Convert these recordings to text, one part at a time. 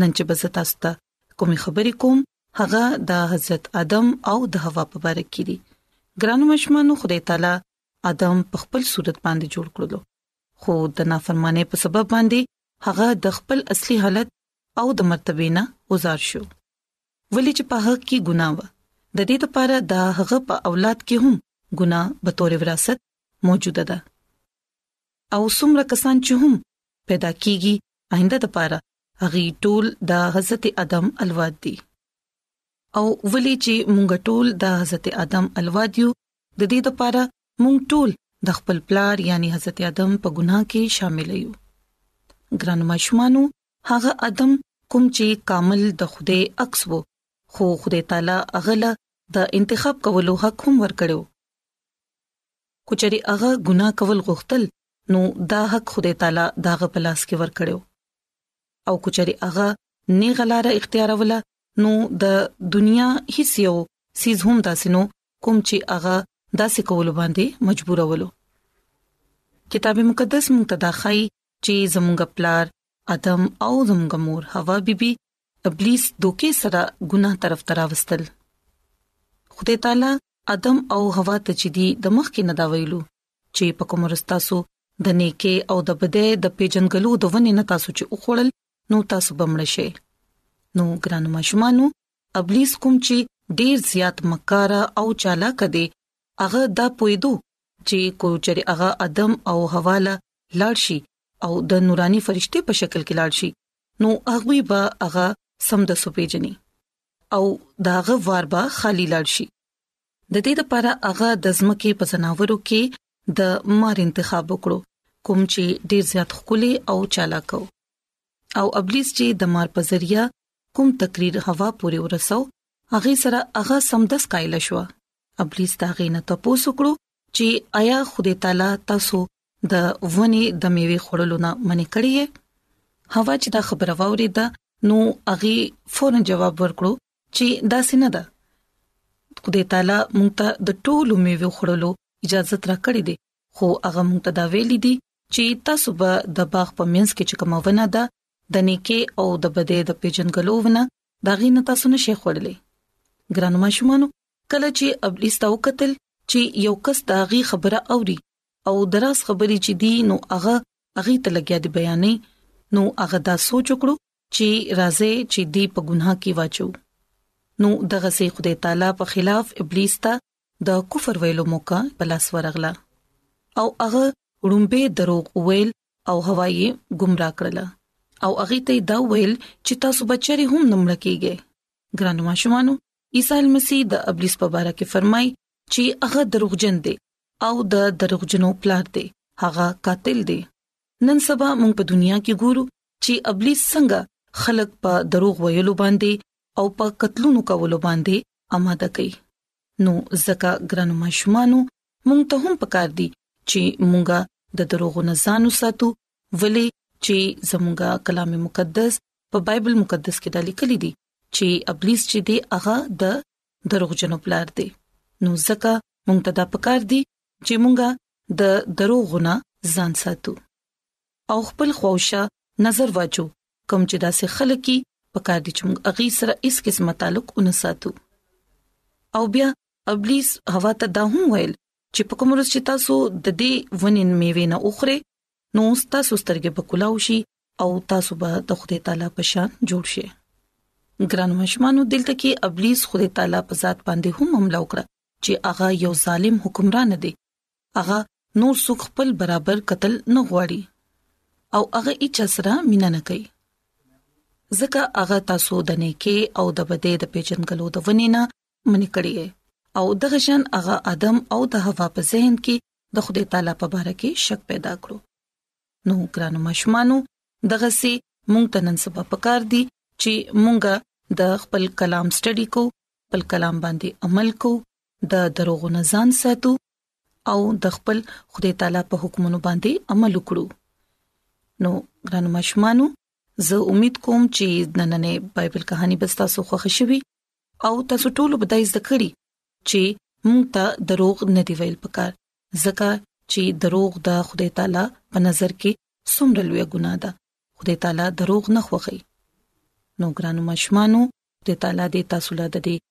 نن چې به زه تاسو ته کومې خبرې کوم هغه د حضرت ادم او د حوا په اړه کې دي ګرانو مشمانو خدای تعالی ادم په خپل صورت باندې جوړ کړلو خو د نافرمانه په سبب باندې هغه د خپل اصلي حالت او د مرتبه نه گزار شو ولې چې په حق کې ګناه و د دې لپاره د هغه په اولاد کې هم ګناه به تور وراثت موجوده ده او څومره کسان چې هم پیدا کیږي آینده د پاره هغه ټول د حضرت ادم الواد دي او ولې چې مونږ ټول د حضرت ادم الواد یو د دې لپاره مونږ ټول د خپل پلار یعنی حضرت ادم په ګناه کې شامل یو ګران مشمانو هغه ادم کوم چې کامل د خوده عکس وو خو خدای تعالی اغله د انتخاب کولو حق هم ورکړو کچري هغه ګناه کول غوښتل نو دا حق خدای تعالی داغه په لاس کې ورکړو او کچري هغه نه غلاره اختیاروله نو د دنیا هیڅ یو سیز هم داسې نو کوم چې هغه داسې کول باندې مجبورولو کتاب مقدس مونږ ته دا خای چې زمونږ پلار ادم او زمونږ مور حوا بیبي ابلیس دوکې سره ګناه طرف تراوستل خدای تعالی ادم او حوا ته چې دی د مخ کې نه دا ویلو چې په کوم ورځ تاسو د نیکه او د بده د پیجنګلو د ونې نه تاسو چې وخوړل نو تاسو بمړ شئ نو ګرانو ماشومانو ابلیس کوم چې ډیر زیات مکاره او چالاک دی هغه دا پویدو چې کوچري هغه ادم او حوا له لاړ شي او د نوراني فرشته په شکل کې لاړ شي نو هغه به هغه سم د سپېجني او داغه وار به خالی لاړ شي د دې لپاره هغه د ځمکې په زناورو کې د مار انتخاب وکړو کوم چې ډیر زیات خولي او چالاکو او ابلیس چې د مار په ذریعہ کوم تقریر هوا پورې ورسو هغه سره هغه سمدس قائل شو ابلیس دا غي نه تاسو کړو چې آیا خدای تعالی تاسو د ونی د میوي خورلو نه منې کړی هوا چې دا خبره ووري دا نو اغي فورن جواب ورکړو چې داسې نه ده خدای تعالی مونږ ته د ټولو میوه خورلو اجازه ترا کړې دي خو هغه مونږ ته دا ویل دي چې تاسو به د باغ په منځ کې چې کوم ونه ده د نیکه او د بده د پیجنګلو ونه دا غي نه تاسو نشي خورلې ګرانو ماشومانو کله چې ابلیس تا وکتل چې یو کس دا غي خبره اوري او دراس خبري چې دی نو هغه هغه ته لګیا دی بیانې نو هغه دا سوچ وکړو چې راځي چې دی په ګناه کې واچو نو دغه سي خدای تعالی په خلاف ابلیس ته د کفر ویلو موقع بلاس ورغله او هغه رومبه دروغ ویل او هوايي گمراه کړله او هغه ته دا ویل چې تاسو بچری هم نمړ کیږئ ګران ماشومانو عیسی مسیح د ابلیس په اړه کې فرمای چې هغه دروغجن دی او د دروغجنو پلار دی هغه قاتل دی نن سبا موږ په دنیا کې ګورو چې ابلیس څنګه خلک په دروغ ویلو باندې او په قتلونو کولو باندې آماده کوي نو زکه ګرانو ماشومانو مونږ ته هم پکار دي چې مونږه د دروغ نه ځان وساتو ولې چې زمونږه کلام مقدس په بایبل مقدس کې د لیکل دي چې ابلیس چې دی هغه د دروغ جنو پلار دی نو زکه مونږ ته دا پکار دي چې مونږه د دروغ نه ځان ساتو او خپل خوښه نظر واچو کوم چې داسې خلک کی په کار دي چې موږ اغي سره هیڅ قسمه تعلق ونه ساتو او بیا ابلیس هوا ته دا هم ویل چې په کوم ورځ چې تاسو د دې ونن میوه نه اوخره نو تاسو سترګې په کلاو شي او تاسو به د خدای تعالی په شان جوړ شئ ګران مشمانو دلته کې ابلیس خدای تعالی په ذات باندې هم حمله وکړه چې هغه یو ظالم حکمران دی هغه نور څوک خپل برابر قتل نه غواړي او هغه هیڅ سره مینا نه کوي ځکه هغه تاسو د نیکه او د بده د پیژنګلو د ونینه منی کړی او دغه شان هغه ادم او د حوا په ذهن کې د خدای تعالی په باره کې شک پیدا کړو نو ګرانو مشمانو دغه سي مونږ ته نن سبا پکار دي چې مونږه د خپل کلام سټډي کو خپل کلام باندې عمل کو د دروغو نه ځان ساتو او د خپل خدای تعالی په حکمونو باندې عمل وکړو نو ګران مشمانو زه امید کوم چې نننې بایبل کہانی به تاسو خوښ شي او تاسو ټول به دای زده کړی چې موږ ته دروغ نه دی ویل پکار ځکه چې دروغ د خدای تعالی په نظر کې څومره لوی ګناه ده خدای تعالی دروغ نه خوښي نو ګران مشمانو خدای تعالی دې تاسو له دې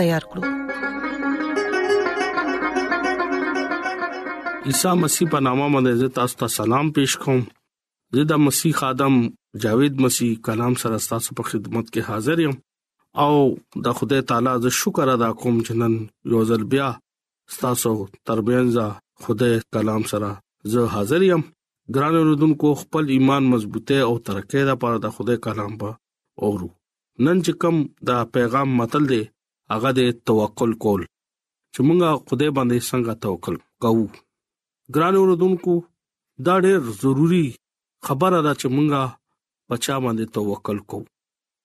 تیار کړو عیسی مسیح په نامه باندې تاسو ته سلام پېښ کوم زه د مسیح خادم جاوید مسیح کلام سره تاسو په خدمت کې حاضر یم او د خدای تعالی ز شکر ادا کوم چې نن یو ځل بیا تاسو تربینځ خدای کلام سره زه حاضر یم ګران اوردونکو خپل ایمان مضبوطه او ترقه لپاره د خدای کلام په اورو نن چې کم د پیغام متل دی هغه د توکل کول چې مونږه خدای باندې څنګه توکل کوو ګران اوردونکو دا ډېر ضروری خبره ده چې مونږه بچا باندې توکل کوو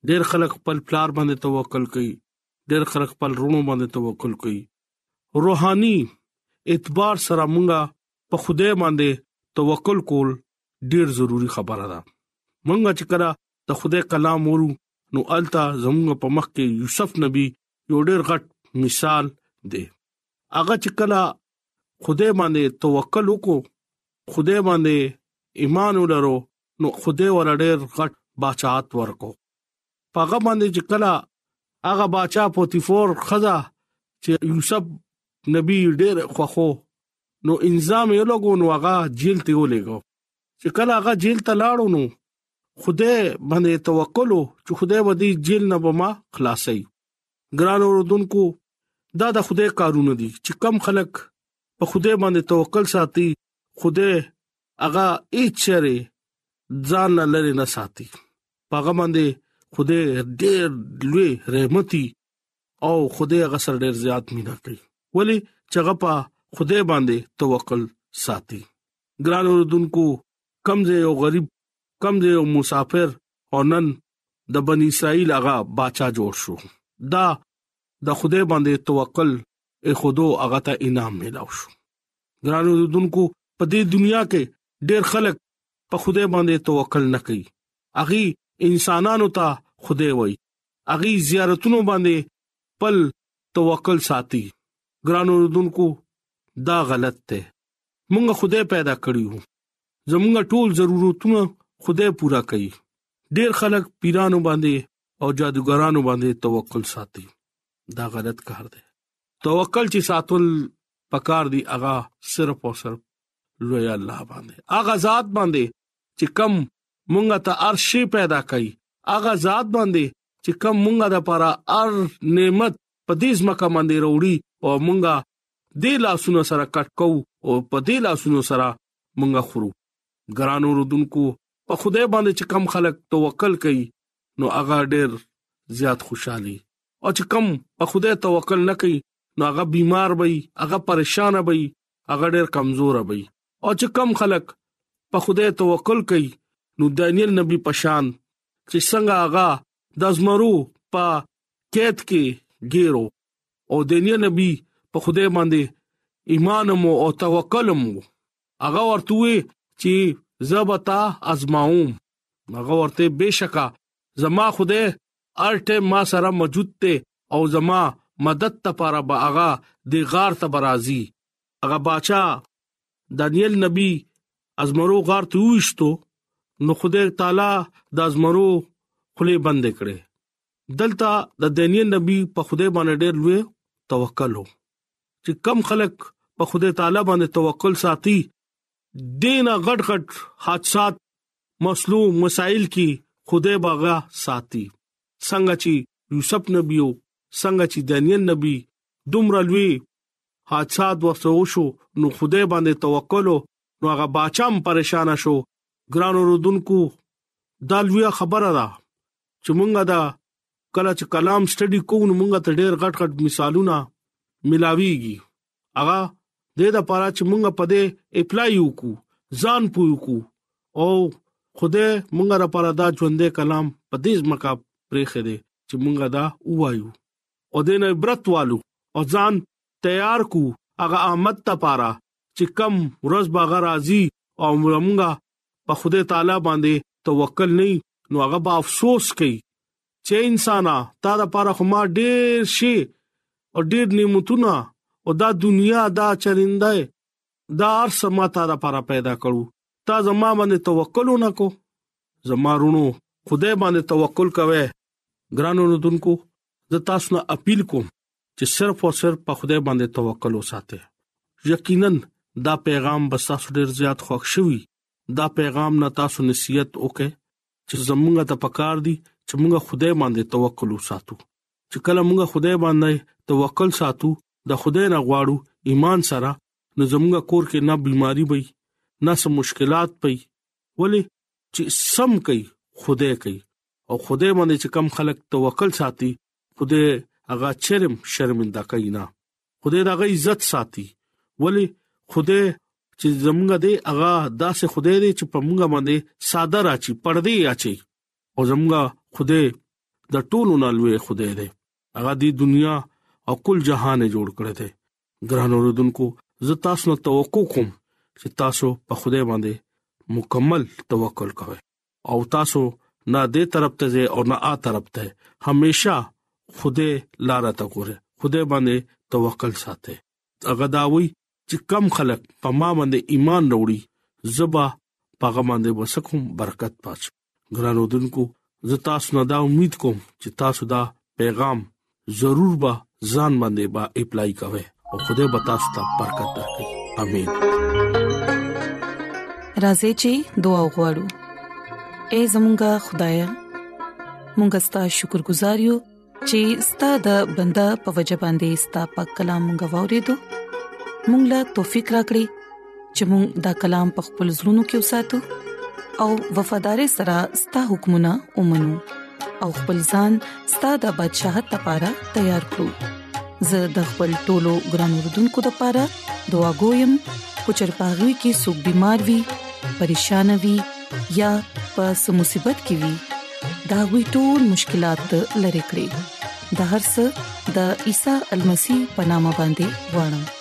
ډېر خلک خپل پلار باندې توکل کوي ډېر خلک خپل رونو باندې توکل کوي روحاني اعتبار سره مونږه په خدای باندې توکل کول ډېر ضروری خبره ده مونږه چې کړه د خدای کلام ورو نو التا زموږ په مخ کې یوسف نبی یو ډېر غټ مثال دی هغه چې کله خدای باندې توکل وکړو خدای باندې ایمان ولرو نو خدای ور ډېر غټ بچات ورکو پاغه باندې چې کله هغه بچا پوتیفور خزا چې یوسف نبی ډېر خوخو نو انزام یې لګو نو هغه جیل ته ولېګو چې کله هغه جیل ته لاړو نو خدای باندې توکل او چې خدای به دې جیل نه بما خلاصي ګران اوردونکو دا د خدای کارونه دي چې کم خلک په خدای باندې توکل ساتي خدای هغه هیڅ چره ځان نه لری نه ساتي پاغه باندې خدای ډېر لوی رحمتي او خدای هغه سره ډېر زیات مینا کوي ولی چې هغه په خدای باندې توکل ساتي ګران اوردونکو کم زه یو غریب کم زه یو مسافر او نن د بنی اسرائیل هغه بچا جوړ شو دا د خدای باندې توکل ای خودو هغه ته انعام ملاو شو ګرانو دونکو په دې دنیا کې ډېر خلک په خدای باندې توکل نه کوي اغي انسانانو ته خدای وای اغي زیارتونو باندې پل توکل ساتي ګرانو دونکو دا غلط دی مونږ خدای پیدا کړیو زمونږ ټول ضرورتونه خدای پورا کوي ډیر خلک پیرانو باندې او جادوګرانو باندې توکل ساتي دا غلط کار دی توکل چې ساتل پکار دی هغه صرف او صرف لوی الله باندې هغه ذات باندې چې کم مونږه ته ارشي پیدا کړي هغه ذات باندې چې کم مونږه د پاره ار نعمت په دې ځمکه باندې وروړي او مونږه دې لاسونو سره کټ کو او په دې لاسونو سره مونږه خورو ګرانو رودونکو په خدای باندې چې کم خلک توکل کوي نو هغه ډېر زیات خوشحالي او چې کم په خدای توکل نه کوي نو هغه بیمار وي هغه پریشان وي هغه ډېر کمزور وي او چې کم خلک په خدای توکل کوي نو دانیل نبی پشان چې څنګه هغه د زمرو په کېد کې ګیرو او دنیا نبی په خدای باندې ایمان مو او توکل مو هغه ورته وی چې زبتا ازماوم هغه ورته بشکا زما خدای ارټه ما سره موجود ته او زما مدد لپاره به هغه د غار ته برازي هغه بچا دانیل نبی ازمرو غار ته وښتو نو خدای تعالی د ازمرو خله بند کړي دلته د دیني نبی په خوده باندې ډېر لوی توکل وو چې کم خلک په خوده تعالی باندې توکل ساتي دینه غټ غټ حادثات مسلو مسائل کې خوده باغا ساتي څنګه چې یوسف نبی او څنګه چې دانیل نبی دومره لوی حادثات ورته وشو نو خوده باندې توکل نو هغه بچام پریشان شو ګران رودونکو دا لوی خبره ده چې مونږه دا کله چې کلام سټډي کوو نو مونږه ته ډېر غټ غټ مثالونه ملاويږي هغه د دې لپاره چې مونږه په دې اپلای وکړو ځان پوي کو او خدای مونږه لپاره دا ژوندې کلام په دې ځمکه پرې خره چې مونږه دا وایو او دې نه عبرت والو او ځان تیار کو هغه آمد ته پاره چې کم ورځ باغ راضي او مونږه په خدای تعالی باندې توکل نه نو هغه به افسوس کوي چې انسانا تا د پاره خو ما ډېر شي او ډېر نعمتونه او دا دنیا دا چرنده دا ارس ما تا د پاره پیدا کړو تا زما باندې توکل ونکو زما رونو خدای باندې توکل کوي ګرانو رتونکو زه تاسو نه اپیل کوم چې صرف او صرف په خدای باندې توکل وساته یقینا دا پیغام بس تاسو ډیر زیات خوښ شوی دا پیغام نه تاسو نصیحت وکړي چې زمونږ ته پکار دي چې مونږ خدای باندې توکل وساتو چې کله مونږ خدای باندې توکل ساتو د خدای نه غواړو ایمان سره نو زمونږ کور کې نه بيماري وي نه سم مشکلات پي ولی چې سم کوي خدای کوي او خدای باندې چې کم خلک توکل ساتي خدای هغه چرم شرمنده کوي نه خدای دا غي عزت ساتي ولی خدای چې زمونږ دې اغا داسې خدای دې چې په مونږ باندې ساده راچی پردي اچي او زمونږ خدای د ټولو نالوي خدای دې اغا دې دنیا او کل جهان جوړ کړی دی ګران اوردونکو زه تاسو نه توقع کوم چې تاسو په خدای باندې مکمل توکل کوئ او تاسو نه دې طرف ته ځي او نه آ طرف ته هميشه خوده لار ته ګوره خوده باندې توکل ساته هغه دا وی چې کم خلک په ما باندې ایمان وروړي زبا پاغه باندې وسکم برکت پاچ ګرانو دنکو زه تاسو نه دا امید کوم چې تاسو دا پیغام ضرور به ځان باندې با اپلای کوي او خدای به تاسو ته برکت درکړي امين راځي چې دعا وغوړو اے زمونږ خدای مونږ ستاسو شکر گزار یو چې ستاسو د بندا په وجبان دي ستاسو په کلام غوړې دو مونږ لا توفيق راکړي چې موږ دا کلام په خپل زړونو کې وساتو او وفادار سره ستا حکمونه ومنو او خپل ځان ستا د بدشاهت لپاره تیار کړو زه د خپل ټولو ګران وردونکو لپاره دعا کوم چې چرپاغوي کې سګ بيمار وي پریشان وي یا په سمصيبت کې وي دا وي ټول مشکلات لری کړی د هر څه د عیسی المسی پنامه باندې وړم